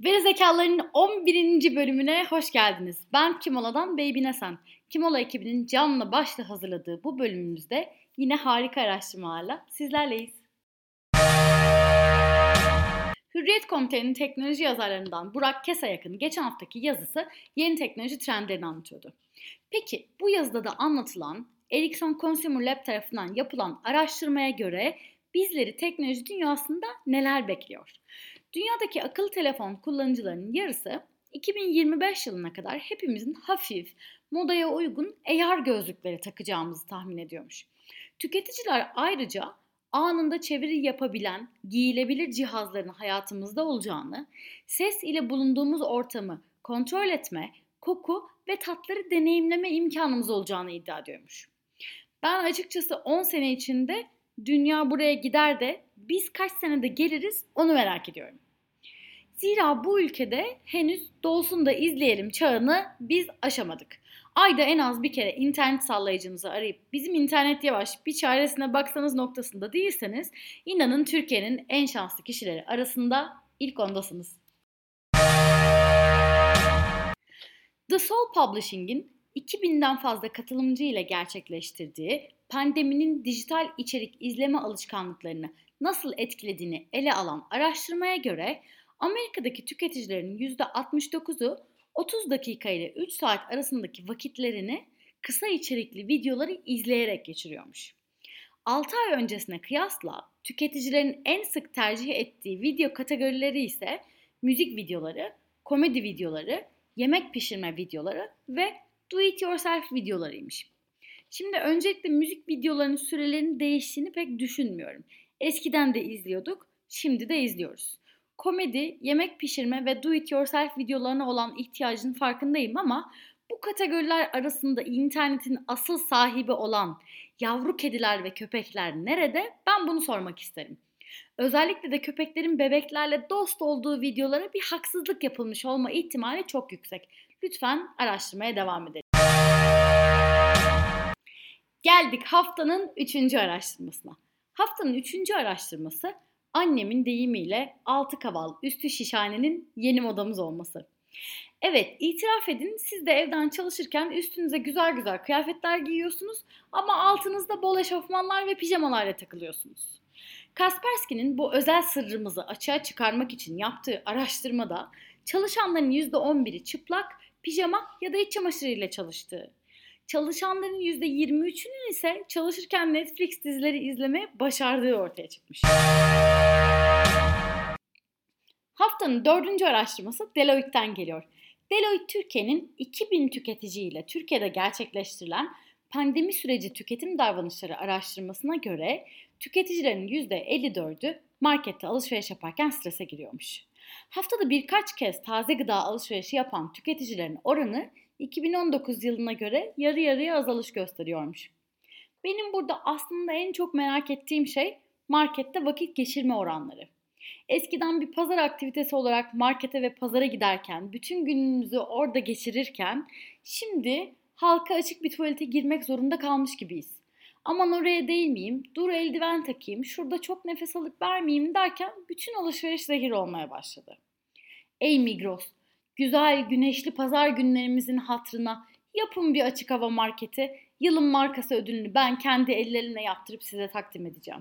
Gerizekalıların 11. bölümüne hoş geldiniz. Ben Kimola'dan Baby Nesen. Kimola ekibinin canlı başla hazırladığı bu bölümümüzde yine harika araştırmalarla sizlerleyiz. Hürriyet Komite'nin teknoloji yazarlarından Burak Kesayak'ın geçen haftaki yazısı yeni teknoloji trendlerini anlatıyordu. Peki bu yazıda da anlatılan Ericsson Consumer Lab tarafından yapılan araştırmaya göre bizleri teknoloji dünyasında neler bekliyor? Dünyadaki akıllı telefon kullanıcılarının yarısı 2025 yılına kadar hepimizin hafif, modaya uygun AR gözlükleri takacağımızı tahmin ediyormuş. Tüketiciler ayrıca anında çeviri yapabilen, giyilebilir cihazların hayatımızda olacağını, ses ile bulunduğumuz ortamı kontrol etme, koku ve tatları deneyimleme imkanımız olacağını iddia ediyormuş. Ben açıkçası 10 sene içinde dünya buraya gider de biz kaç senede geliriz onu merak ediyorum. Zira bu ülkede henüz dolsun da izleyelim çağını biz aşamadık. Ayda en az bir kere internet sallayıcınızı arayıp bizim internet yavaş bir çaresine baksanız noktasında değilseniz inanın Türkiye'nin en şanslı kişileri arasında ilk ondasınız. The Soul Publishing'in 2000'den fazla katılımcı ile gerçekleştirdiği pandeminin dijital içerik izleme alışkanlıklarını nasıl etkilediğini ele alan araştırmaya göre Amerika'daki tüketicilerin %69'u 30 dakika ile 3 saat arasındaki vakitlerini kısa içerikli videoları izleyerek geçiriyormuş. 6 ay öncesine kıyasla tüketicilerin en sık tercih ettiği video kategorileri ise müzik videoları, komedi videoları, yemek pişirme videoları ve do it yourself videolarıymış. Şimdi öncelikle müzik videolarının sürelerinin değiştiğini pek düşünmüyorum. Eskiden de izliyorduk, şimdi de izliyoruz. Komedi, yemek pişirme ve do it yourself videolarına olan ihtiyacının farkındayım ama bu kategoriler arasında internetin asıl sahibi olan yavru kediler ve köpekler nerede? Ben bunu sormak isterim. Özellikle de köpeklerin bebeklerle dost olduğu videolara bir haksızlık yapılmış olma ihtimali çok yüksek. Lütfen araştırmaya devam edelim. Geldik haftanın üçüncü araştırmasına. Haftanın üçüncü araştırması annemin deyimiyle altı kaval üstü şişhanenin yeni modamız olması. Evet itiraf edin siz de evden çalışırken üstünüze güzel güzel kıyafetler giyiyorsunuz ama altınızda bol eşofmanlar ve pijamalarla takılıyorsunuz. Kaspersky'nin bu özel sırrımızı açığa çıkarmak için yaptığı araştırmada çalışanların %11'i çıplak, pijama ya da iç çamaşırıyla çalıştığı. Çalışanların %23'ünün ise çalışırken Netflix dizileri izlemeye başardığı ortaya çıkmış. Haftanın dördüncü araştırması Deloitte'den geliyor. Deloitte Türkiye'nin 2000 tüketiciyle Türkiye'de gerçekleştirilen pandemi süreci tüketim davranışları araştırmasına göre tüketicilerin %54'ü markette alışveriş yaparken strese giriyormuş. Haftada birkaç kez taze gıda alışverişi yapan tüketicilerin oranı 2019 yılına göre yarı yarıya azalış gösteriyormuş. Benim burada aslında en çok merak ettiğim şey markette vakit geçirme oranları. Eskiden bir pazar aktivitesi olarak markete ve pazara giderken, bütün günümüzü orada geçirirken şimdi halka açık bir tuvalete girmek zorunda kalmış gibiyiz. Aman oraya değmeyeyim, dur eldiven takayım, şurada çok nefes alıp vermeyeyim derken bütün alışveriş zehir olmaya başladı. Ey Migros, güzel güneşli pazar günlerimizin hatrına yapın bir açık hava marketi. Yılın markası ödülünü ben kendi ellerimle yaptırıp size takdim edeceğim.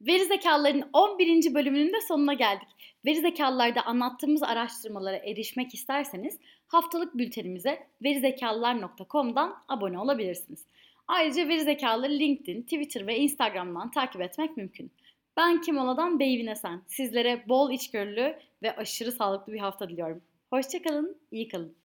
Veri zekalıların 11. bölümünün de sonuna geldik. Veri zekalılarda anlattığımız araştırmalara erişmek isterseniz haftalık bültenimize verizekalılar.com'dan abone olabilirsiniz. Ayrıca veri zekaları LinkedIn, Twitter ve Instagram'dan takip etmek mümkün. Ben Kimola'dan Beyvin Esen. Sizlere bol içgörülü ve aşırı sağlıklı bir hafta diliyorum. Hoşçakalın, iyi kalın.